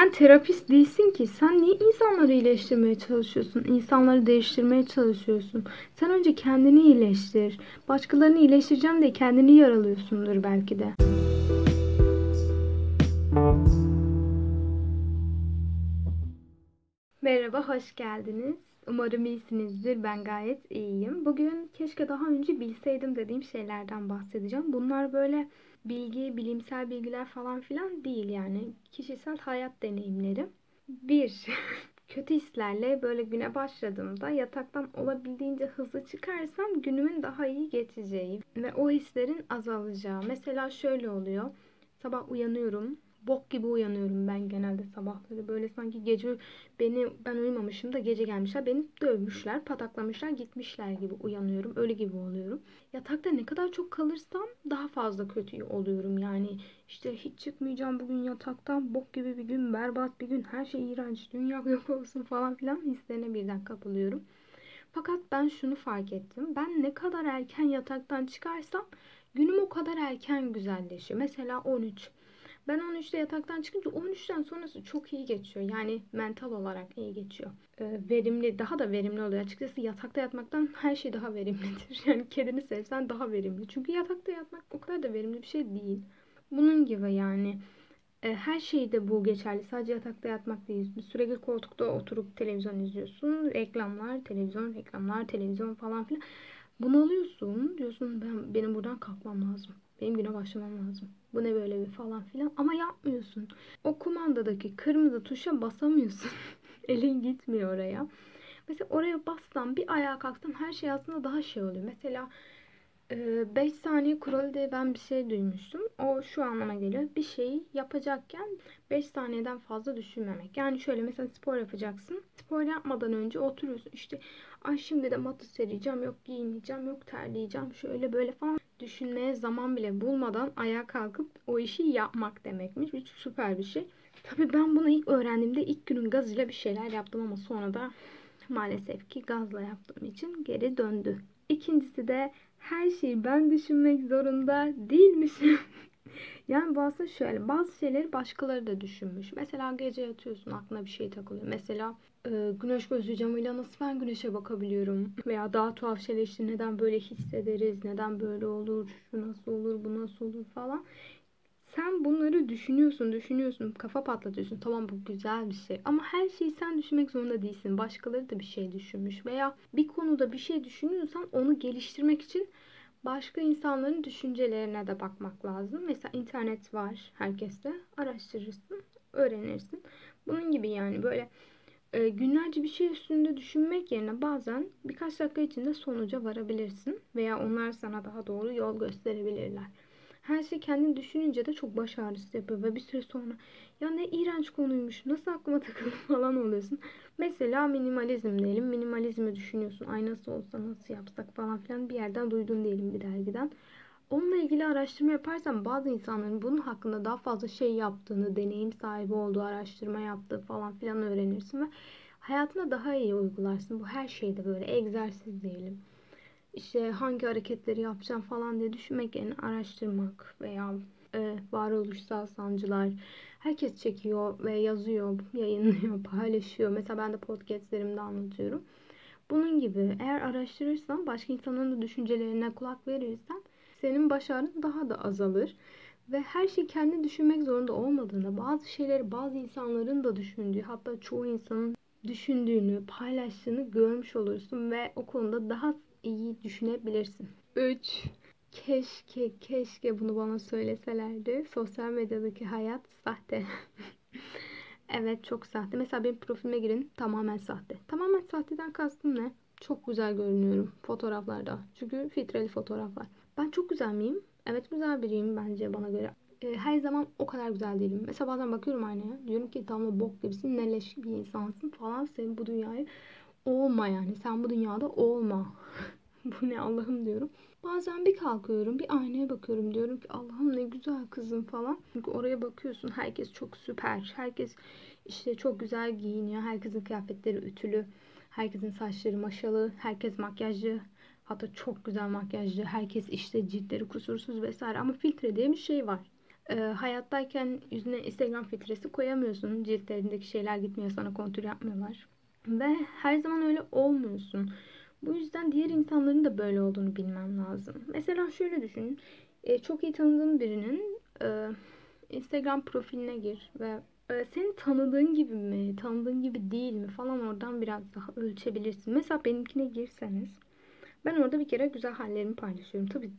sen terapist değilsin ki. Sen niye insanları iyileştirmeye çalışıyorsun? İnsanları değiştirmeye çalışıyorsun. Sen önce kendini iyileştir. Başkalarını iyileştireceğim de kendini yaralıyorsundur belki de. Merhaba, hoş geldiniz. Umarım iyisinizdir. Ben gayet iyiyim. Bugün keşke daha önce bilseydim dediğim şeylerden bahsedeceğim. Bunlar böyle bilgi, bilimsel bilgiler falan filan değil yani. Kişisel hayat deneyimleri. Bir, kötü hislerle böyle güne başladığımda yataktan olabildiğince hızlı çıkarsam günümün daha iyi geçeceği ve o hislerin azalacağı. Mesela şöyle oluyor. Sabah uyanıyorum bok gibi uyanıyorum ben genelde sabahları. Böyle sanki gece beni ben uyumamışım da gece gelmişler beni dövmüşler, pataklamışlar, gitmişler gibi uyanıyorum. Öyle gibi oluyorum. Yatakta ne kadar çok kalırsam daha fazla kötü oluyorum. Yani işte hiç çıkmayacağım bugün yataktan. Bok gibi bir gün, berbat bir gün, her şey iğrenç, dünya yok olsun falan filan hislerine birden kapılıyorum. Fakat ben şunu fark ettim. Ben ne kadar erken yataktan çıkarsam günüm o kadar erken güzelleşiyor. Mesela 13 ben 13'te yataktan çıkınca 13'ten sonrası çok iyi geçiyor. Yani mental olarak iyi geçiyor. Ee, verimli, daha da verimli oluyor. Açıkçası yatakta yatmaktan her şey daha verimlidir. Yani kedini sevsen daha verimli. Çünkü yatakta yatmak o kadar da verimli bir şey değil. Bunun gibi yani. E, her şeyde bu geçerli. Sadece yatakta yatmak değil. Sürekli koltukta oturup televizyon izliyorsun. Reklamlar, televizyon, reklamlar, televizyon falan filan. Bunu alıyorsun. Diyorsun ben benim buradan kalkmam lazım. Benim güne başlamam lazım. Bu ne böyle bir falan filan. Ama yapmıyorsun. O kumandadaki kırmızı tuşa basamıyorsun. Elin gitmiyor oraya. Mesela oraya bassan bir ayağa kalksan her şey aslında daha şey oluyor. Mesela 5 saniye kuralı diye ben bir şey duymuştum. O şu anlama geliyor. Bir şeyi yapacakken 5 saniyeden fazla düşünmemek. Yani şöyle mesela spor yapacaksın. Spor yapmadan önce oturuyorsun. İşte ay şimdi de matı sereceğim. Yok giyineceğim. Yok terleyeceğim. Şöyle böyle falan düşünmeye zaman bile bulmadan ayağa kalkıp o işi yapmak demekmiş. Bir süper bir şey. Tabii ben bunu ilk öğrendiğimde ilk günün gazıyla bir şeyler yaptım ama sonra da maalesef ki gazla yaptığım için geri döndü. İkincisi de her şeyi ben düşünmek zorunda değilmişim. yani bazı şöyle bazı şeyleri başkaları da düşünmüş. Mesela gece yatıyorsun aklına bir şey takılıyor. Mesela e, güneş gözlü camıyla nasıl ben güneşe bakabiliyorum? Veya daha tuhaf şeyler işte neden böyle hissederiz? Neden böyle olur? Şu nasıl olur? Bu nasıl olur falan. Sen bunları düşünüyorsun, düşünüyorsun, kafa patlatıyorsun. Tamam bu güzel bir şey. Ama her şeyi sen düşünmek zorunda değilsin. Başkaları da bir şey düşünmüş. Veya bir konuda bir şey düşünüyorsan onu geliştirmek için başka insanların düşüncelerine de bakmak lazım. Mesela internet var herkeste. Araştırırsın, öğrenirsin. Bunun gibi yani böyle e, günlerce bir şey üstünde düşünmek yerine bazen birkaç dakika içinde sonuca varabilirsin. Veya onlar sana daha doğru yol gösterebilirler. Her şey kendini düşününce de çok baş ağrısı yapıyor ve bir süre sonra ya ne iğrenç konuymuş nasıl aklıma takıldı falan oluyorsun. Mesela minimalizm diyelim minimalizmi düşünüyorsun ay nasıl olsa nasıl yapsak falan filan bir yerden duydun diyelim bir dergiden. Onunla ilgili araştırma yaparsan bazı insanların bunun hakkında daha fazla şey yaptığını, deneyim sahibi olduğu, araştırma yaptığı falan filan öğrenirsin ve hayatına daha iyi uygularsın. Bu her şeyde böyle egzersiz diyelim işte hangi hareketleri yapacağım falan diye düşünmek yerine araştırmak veya e, varoluşsal sancılar herkes çekiyor ve yazıyor, yayınlıyor, paylaşıyor. Mesela ben de podcastlerimde anlatıyorum. Bunun gibi eğer araştırırsan, başka insanların da düşüncelerine kulak verirsen senin başarın daha da azalır. Ve her şeyi kendi düşünmek zorunda olmadığında bazı şeyleri bazı insanların da düşündüğü hatta çoğu insanın düşündüğünü, paylaştığını görmüş olursun ve o konuda daha iyi düşünebilirsin. 3. Keşke, keşke bunu bana söyleselerdi. Sosyal medyadaki hayat sahte. evet çok sahte. Mesela benim profilime girin tamamen sahte. Tamamen sahteden kastım ne? Çok güzel görünüyorum fotoğraflarda. Çünkü filtreli fotoğraflar. Ben çok güzel miyim? Evet güzel biriyim bence bana göre. Ee, her zaman o kadar güzel değilim. Mesela bazen bakıyorum aynaya. Diyorum ki tamam bok gibisin. Neleş bir insansın falan. Senin bu dünyayı olma yani. Sen bu dünyada olma. bu ne Allah'ım diyorum. Bazen bir kalkıyorum bir aynaya bakıyorum diyorum ki Allah'ım ne güzel kızım falan. Çünkü oraya bakıyorsun herkes çok süper. Herkes işte çok güzel giyiniyor. Herkesin kıyafetleri ütülü. Herkesin saçları maşalı. Herkes makyajlı. Hatta çok güzel makyajlı. Herkes işte ciltleri kusursuz vesaire. Ama filtre diye bir şey var. Ee, hayattayken yüzüne Instagram filtresi koyamıyorsun. Ciltlerindeki şeyler gitmiyor sana kontür yapmıyorlar. Ve her zaman öyle olmuyorsun. Bu yüzden diğer insanların da böyle olduğunu bilmem lazım. Mesela şöyle düşün. E, çok iyi tanıdığın birinin e, Instagram profiline gir ve e, seni tanıdığın gibi mi, tanıdığın gibi değil mi falan oradan biraz daha ölçebilirsin. Mesela benimkine girseniz ben orada bir kere güzel hallerimi paylaşıyorum. Tabii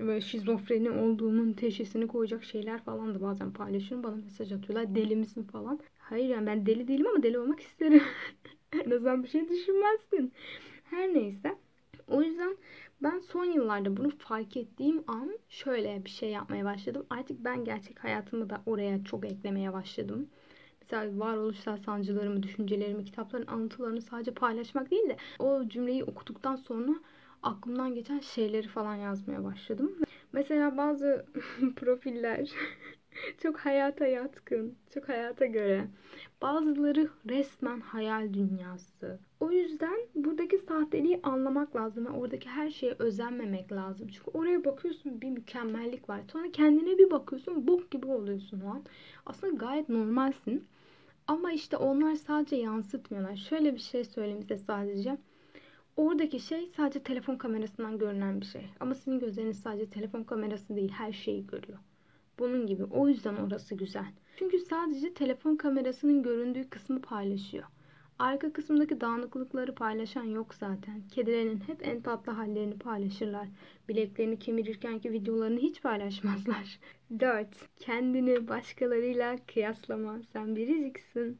böyle şizofreni olduğumun teşhisini koyacak şeyler falan da bazen paylaşıyorum. Bana mesaj atıyorlar deli misin falan. Hayır yani ben deli değilim ama deli olmak isterim. en azından bir şey düşünmezsin. Her neyse. O yüzden ben son yıllarda bunu fark ettiğim an şöyle bir şey yapmaya başladım. Artık ben gerçek hayatımı da oraya çok eklemeye başladım. Mesela varoluşsal sancılarımı, düşüncelerimi, kitapların anlatılarını sadece paylaşmak değil de o cümleyi okuduktan sonra aklımdan geçen şeyleri falan yazmaya başladım. Mesela bazı profiller çok hayata yatkın, çok hayata göre. Bazıları resmen hayal dünyası. O yüzden buradaki sahteliği anlamak lazım ve oradaki her şeye özenmemek lazım. Çünkü oraya bakıyorsun bir mükemmellik var. Sonra kendine bir bakıyorsun bok gibi oluyorsun o an. Aslında gayet normalsin. Ama işte onlar sadece yansıtmıyorlar. Şöyle bir şey söyleyeyim size sadece. Oradaki şey sadece telefon kamerasından görünen bir şey. Ama sizin gözleriniz sadece telefon kamerası değil her şeyi görüyor. Bunun gibi. O yüzden orası güzel. Çünkü sadece telefon kamerasının göründüğü kısmı paylaşıyor. Arka kısımdaki dağınıklıkları paylaşan yok zaten. Kedilerin hep en tatlı hallerini paylaşırlar. Bileklerini kemirirkenki videolarını hiç paylaşmazlar. 4. Kendini başkalarıyla kıyaslama. Sen biriciksin.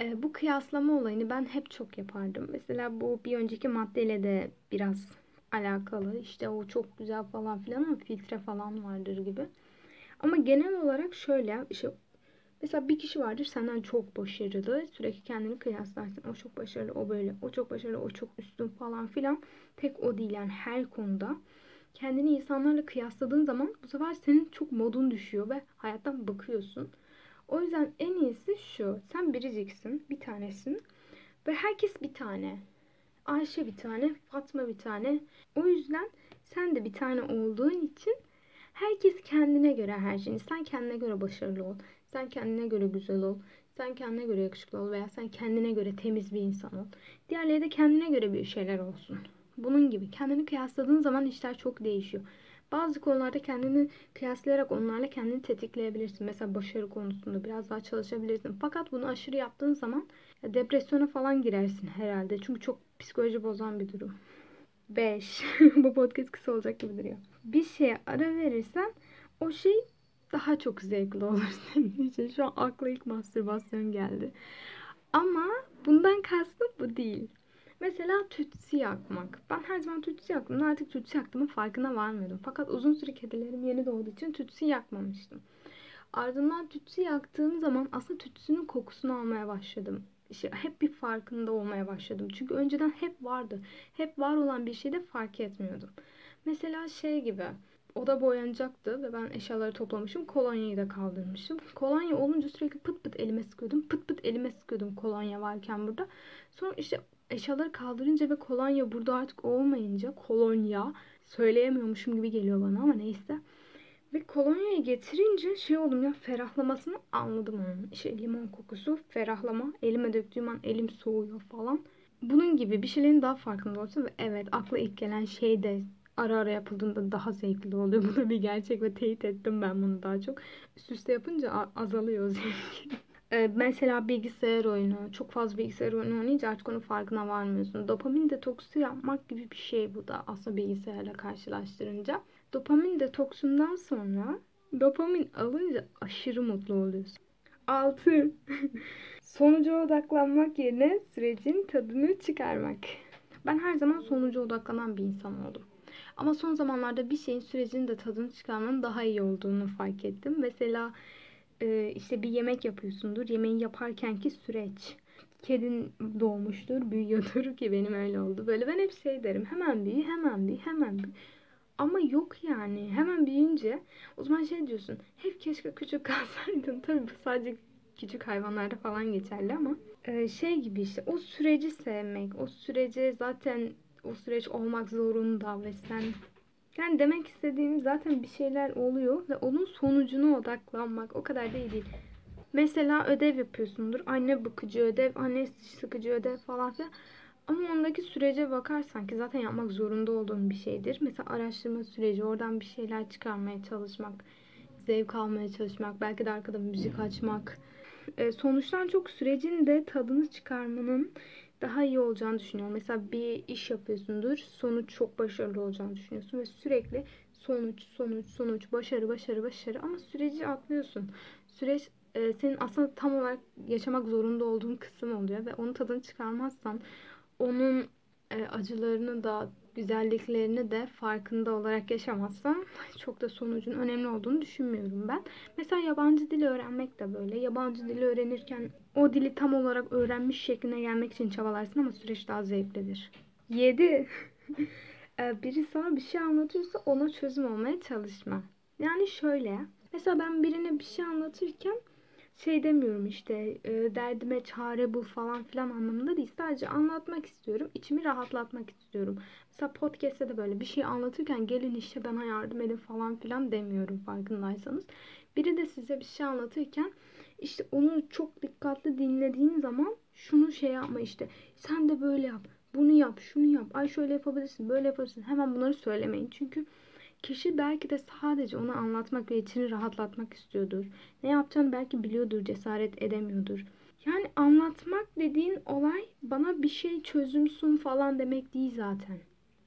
E, bu kıyaslama olayını ben hep çok yapardım. Mesela bu bir önceki maddeyle de biraz alakalı. İşte o çok güzel falan filan ama filtre falan vardır gibi. Ama genel olarak şöyle işte mesela bir kişi vardır senden çok başarılı. Sürekli kendini kıyaslarsın. O çok başarılı, o böyle. O çok başarılı, o çok üstün falan filan. Tek o değil yani her konuda. Kendini insanlarla kıyasladığın zaman bu sefer senin çok modun düşüyor ve hayattan bakıyorsun. O yüzden en iyisi şu. Sen biriciksin, bir tanesin. Ve herkes bir tane. Ayşe bir tane, Fatma bir tane. O yüzden sen de bir tane olduğun için herkes kendine göre her şeyini. Sen kendine göre başarılı ol. Sen kendine göre güzel ol. Sen kendine göre yakışıklı ol veya sen kendine göre temiz bir insan ol. Diğerleri de kendine göre bir şeyler olsun. Bunun gibi kendini kıyasladığın zaman işler çok değişiyor. Bazı konularda kendini kıyaslayarak onlarla kendini tetikleyebilirsin. Mesela başarı konusunda biraz daha çalışabilirsin. Fakat bunu aşırı yaptığın zaman depresyona falan girersin herhalde. Çünkü çok psikoloji bozan bir durum. 5. Bu podcast kısa olacak gibi duruyor. Bir şeye ara verirsen o şey daha çok zevkli olur senin için. Şu an akla ilk mastürbasyon geldi. Ama bundan kastım bu değil. Mesela tütsü yakmak. Ben her zaman tütsü yaktım. Artık tütsü yaktığımın farkına varmıyordum. Fakat uzun süre kedilerim yeni doğduğu için tütsü yakmamıştım. Ardından tütsü yaktığım zaman aslında tütsünün kokusunu almaya başladım. İşte hep bir farkında olmaya başladım. Çünkü önceden hep vardı. Hep var olan bir şeyde fark etmiyordum. Mesela şey gibi oda boyanacaktı ve ben eşyaları toplamışım. Kolonyayı da kaldırmışım. Kolonya olunca sürekli pıt pıt elime sıkıyordum. Pıt pıt elime sıkıyordum kolonya varken burada. Sonra işte eşyaları kaldırınca ve kolonya burada artık olmayınca kolonya söyleyemiyormuşum gibi geliyor bana ama neyse. Ve kolonyayı getirince şey oldum ya ferahlamasını anladım onun. İşte limon kokusu, ferahlama. Elime döktüğüm an elim soğuyor falan. Bunun gibi bir şeylerin daha farkında olsun ve evet akla ilk gelen şey de ara ara yapıldığında daha zevkli oluyor. Bu da bir gerçek ve teyit ettim ben bunu daha çok. Üst üste yapınca azalıyor zevki. Ee, mesela bilgisayar oyunu, çok fazla bilgisayar oyunu oynayınca artık onun farkına varmıyorsun. Dopamin detoksu yapmak gibi bir şey bu da aslında bilgisayarla karşılaştırınca. Dopamin detoksundan sonra dopamin alınca aşırı mutlu oluyorsun. 6. Sonuca odaklanmak yerine sürecin tadını çıkarmak. Ben her zaman sonuca odaklanan bir insan oldum. Ama son zamanlarda bir şeyin sürecin de tadını çıkarmanın daha iyi olduğunu fark ettim. Mesela e, işte bir yemek yapıyorsundur. Yemeği yaparkenki süreç. Kedin doğmuştur, büyüyordur ki benim öyle oldu. Böyle ben hep şey derim. Hemen büyü, hemen büyü, hemen büyü. Ama yok yani. Hemen büyüyünce o zaman şey diyorsun. Hep keşke küçük kalsaydın. Tabii bu sadece küçük hayvanlarda falan geçerli ama e, şey gibi işte o süreci sevmek, o süreci zaten o süreç olmak zorunda ve sen Yani demek istediğim zaten bir şeyler oluyor ve onun sonucuna odaklanmak o kadar da değil. Mesela ödev yapıyorsundur. Anne bakıcı ödev, anne sıkıcı ödev falan filan. Ama ondaki sürece bakarsan ki zaten yapmak zorunda olduğun bir şeydir. Mesela araştırma süreci, oradan bir şeyler çıkarmaya çalışmak, zevk almaya çalışmak, belki de arkada müzik açmak. E, sonuçtan çok sürecin de tadını çıkarmanın daha iyi olacağını düşünüyorum. Mesela bir iş yapıyorsundur, sonuç çok başarılı olacağını düşünüyorsun ve sürekli sonuç, sonuç, sonuç, başarı, başarı, başarı ama süreci atlıyorsun. Süreç e, senin aslında tam olarak yaşamak zorunda olduğun kısım oluyor ve onun tadını çıkarmazsan onun acılarını da güzelliklerini de farkında olarak yaşamazsam çok da sonucun önemli olduğunu düşünmüyorum ben. Mesela yabancı dili öğrenmek de böyle. Yabancı dili öğrenirken o dili tam olarak öğrenmiş şekline gelmek için çabalarsın ama süreç daha zevklidir. 7. E, biri sana bir şey anlatıyorsa ona çözüm olmaya çalışma. Yani şöyle. Mesela ben birine bir şey anlatırken şey demiyorum işte e, derdime çare bul falan filan anlamında değil. Sadece anlatmak istiyorum. içimi rahatlatmak istiyorum. Mesela podcast'te de böyle bir şey anlatırken gelin işte bana yardım edin falan filan demiyorum farkındaysanız. Biri de size bir şey anlatırken işte onu çok dikkatli dinlediğin zaman şunu şey yapma işte sen de böyle yap bunu yap şunu yap ay şöyle yapabilirsin böyle yapabilirsin hemen bunları söylemeyin çünkü Kişi belki de sadece onu anlatmak ve içini rahatlatmak istiyordur. Ne yapacağını belki biliyordur, cesaret edemiyordur. Yani anlatmak dediğin olay bana bir şey çözümsün falan demek değil zaten.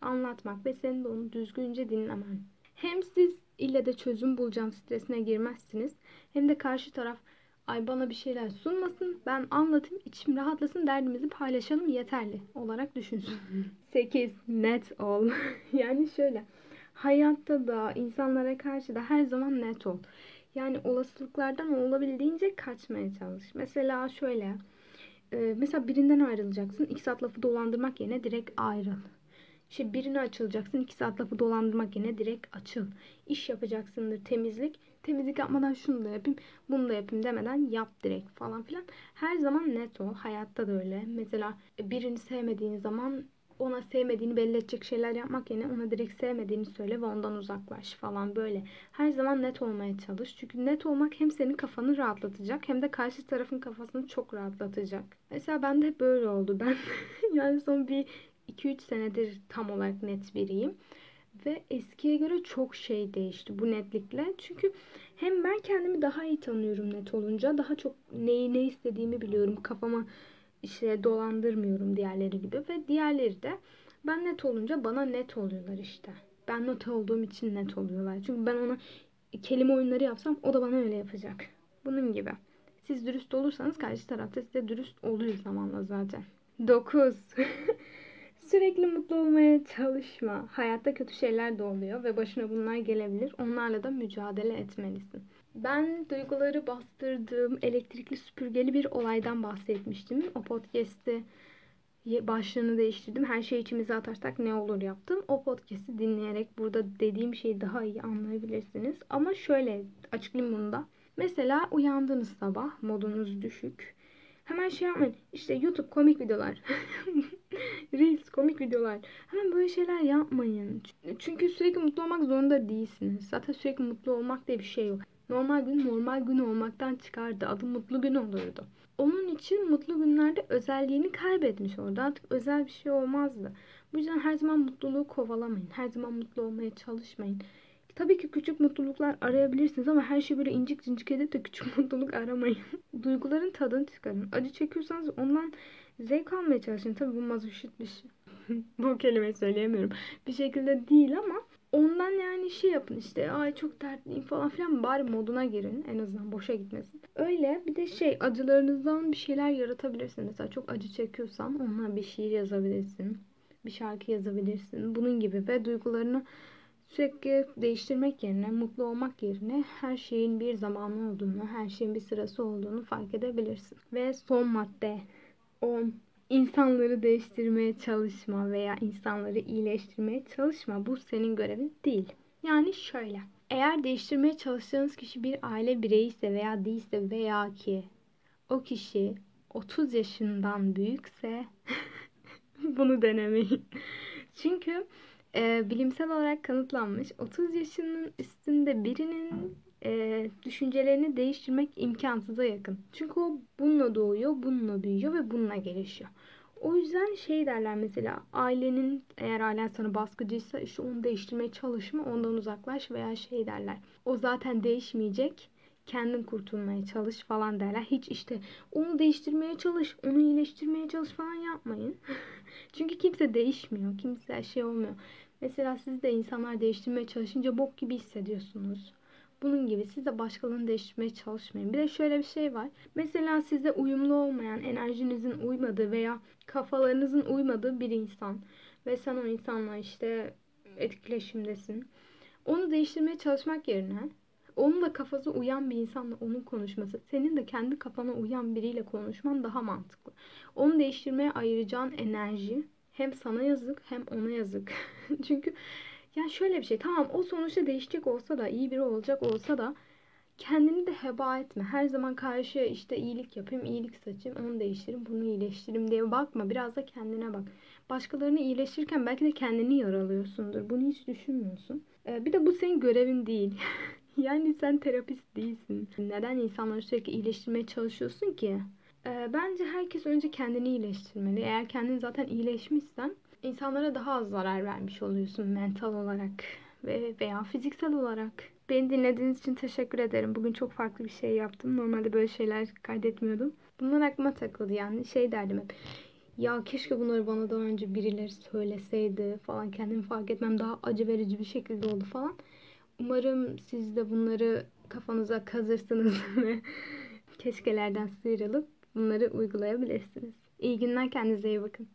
Anlatmak ve senin de onu düzgünce dinlemen. Hem siz ille de çözüm bulacağım stresine girmezsiniz. Hem de karşı taraf ay bana bir şeyler sunmasın, ben anlatayım, içim rahatlasın, derdimizi paylaşalım yeterli olarak düşünsün. 8. Net ol. yani şöyle hayatta da insanlara karşı da her zaman net ol. Yani olasılıklardan olabildiğince kaçmaya çalış. Mesela şöyle. E, mesela birinden ayrılacaksın. İki saat lafı dolandırmak yerine direkt ayrıl. İşte birine açılacaksın. iki saat lafı dolandırmak yerine direkt açıl. İş yapacaksındır temizlik. Temizlik yapmadan şunu da yapayım, bunu da yapayım demeden yap direkt falan filan. Her zaman net ol. Hayatta da öyle. Mesela birini sevmediğin zaman ona sevmediğini belli edecek şeyler yapmak yerine ona direkt sevmediğini söyle ve ondan uzaklaş falan böyle. Her zaman net olmaya çalış. Çünkü net olmak hem senin kafanı rahatlatacak hem de karşı tarafın kafasını çok rahatlatacak. Mesela ben de hep böyle oldu. Ben yani son bir 2-3 senedir tam olarak net biriyim. Ve eskiye göre çok şey değişti bu netlikle. Çünkü hem ben kendimi daha iyi tanıyorum net olunca. Daha çok neyi ne istediğimi biliyorum. Kafama işte dolandırmıyorum diğerleri gibi ve diğerleri de ben net olunca bana net oluyorlar işte. Ben net olduğum için net oluyorlar. Çünkü ben ona kelime oyunları yapsam o da bana öyle yapacak. Bunun gibi. Siz dürüst olursanız karşı tarafta size dürüst oluyor zamanla zaten. 9. Sürekli mutlu olmaya çalışma. Hayatta kötü şeyler de oluyor ve başına bunlar gelebilir. Onlarla da mücadele etmelisin. Ben duyguları bastırdığım elektrikli süpürgeli bir olaydan bahsetmiştim. O podcast'i başlığını değiştirdim. Her şeyi içimize atarsak ne olur yaptım. O podcast'i dinleyerek burada dediğim şeyi daha iyi anlayabilirsiniz. Ama şöyle açıklayayım bunu da. Mesela uyandınız sabah, modunuz düşük. Hemen şey yapmayın. İşte YouTube komik videolar. Reels komik videolar. Hemen böyle şeyler yapmayın. Çünkü sürekli mutlu olmak zorunda değilsiniz. Zaten sürekli mutlu olmak diye bir şey yok. Normal gün normal gün olmaktan çıkardı. Adı mutlu gün olurdu. Onun için mutlu günlerde özelliğini kaybetmiş orada. Artık özel bir şey olmazdı. Bu yüzden her zaman mutluluğu kovalamayın. Her zaman mutlu olmaya çalışmayın. Tabii ki küçük mutluluklar arayabilirsiniz ama her şeyi böyle incik cincik edip de küçük mutluluk aramayın. Duyguların tadını çıkarın. Acı çekiyorsanız ondan zevk almaya çalışın. Tabii bu mazoşit bir şey. bu kelimeyi söyleyemiyorum. Bir şekilde değil ama Ondan yani şey yapın işte ay çok dertliyim falan filan bari moduna girin en azından boşa gitmesin. Öyle bir de şey acılarınızdan bir şeyler yaratabilirsin. Mesela çok acı çekiyorsan onunla bir şiir yazabilirsin. Bir şarkı yazabilirsin. Bunun gibi ve duygularını sürekli değiştirmek yerine, mutlu olmak yerine her şeyin bir zamanı olduğunu, her şeyin bir sırası olduğunu fark edebilirsin. Ve son madde 10 insanları değiştirmeye çalışma veya insanları iyileştirmeye çalışma. Bu senin görevin değil. Yani şöyle. Eğer değiştirmeye çalıştığınız kişi bir aile bireyi ise veya değilse veya ki o kişi 30 yaşından büyükse bunu denemeyin. Çünkü e, bilimsel olarak kanıtlanmış 30 yaşının üstünde birinin e, düşüncelerini değiştirmek imkansıza yakın. Çünkü o bununla doğuyor, bununla büyüyor ve bununla gelişiyor. O yüzden şey derler mesela ailenin eğer ailen sana baskıcıysa işte onu değiştirmeye çalışma ondan uzaklaş veya şey derler. O zaten değişmeyecek kendin kurtulmaya çalış falan derler. Hiç işte onu değiştirmeye çalış, onu iyileştirmeye çalış falan yapmayın. Çünkü kimse değişmiyor. Kimse şey olmuyor. Mesela siz de insanlar değiştirmeye çalışınca bok gibi hissediyorsunuz. Bunun gibi siz de başkalarını değiştirmeye çalışmayın. Bir de şöyle bir şey var. Mesela sizde uyumlu olmayan, enerjinizin uymadığı veya kafalarınızın uymadığı bir insan ve sen o insanla işte etkileşimdesin. Onu değiştirmeye çalışmak yerine onun da kafası uyan bir insanla onun konuşması, senin de kendi kafana uyan biriyle konuşman daha mantıklı. Onu değiştirmeye ayıracağın enerji hem sana yazık hem ona yazık. Çünkü yani şöyle bir şey tamam o sonuçta değişecek olsa da iyi biri olacak olsa da kendini de heba etme. Her zaman karşıya işte iyilik yapayım, iyilik saçayım, onu değiştireyim, bunu iyileştireyim diye bakma. Biraz da kendine bak. Başkalarını iyileştirirken belki de kendini yaralıyorsundur. Bunu hiç düşünmüyorsun. Ee, bir de bu senin görevin değil. yani sen terapist değilsin. Neden insanları sürekli iyileştirmeye çalışıyorsun ki? Ee, bence herkes önce kendini iyileştirmeli. Eğer kendin zaten iyileşmişsen insanlara daha az zarar vermiş oluyorsun mental olarak ve veya fiziksel olarak. Beni dinlediğiniz için teşekkür ederim. Bugün çok farklı bir şey yaptım. Normalde böyle şeyler kaydetmiyordum. Bunlar aklıma takıldı yani. Şey derdim hep. Ya keşke bunları bana daha önce birileri söyleseydi falan. Kendimi fark etmem daha acı verici bir şekilde oldu falan. Umarım siz de bunları kafanıza kazırsınız ve keşkelerden sıyrılıp bunları uygulayabilirsiniz. İyi günler kendinize iyi bakın.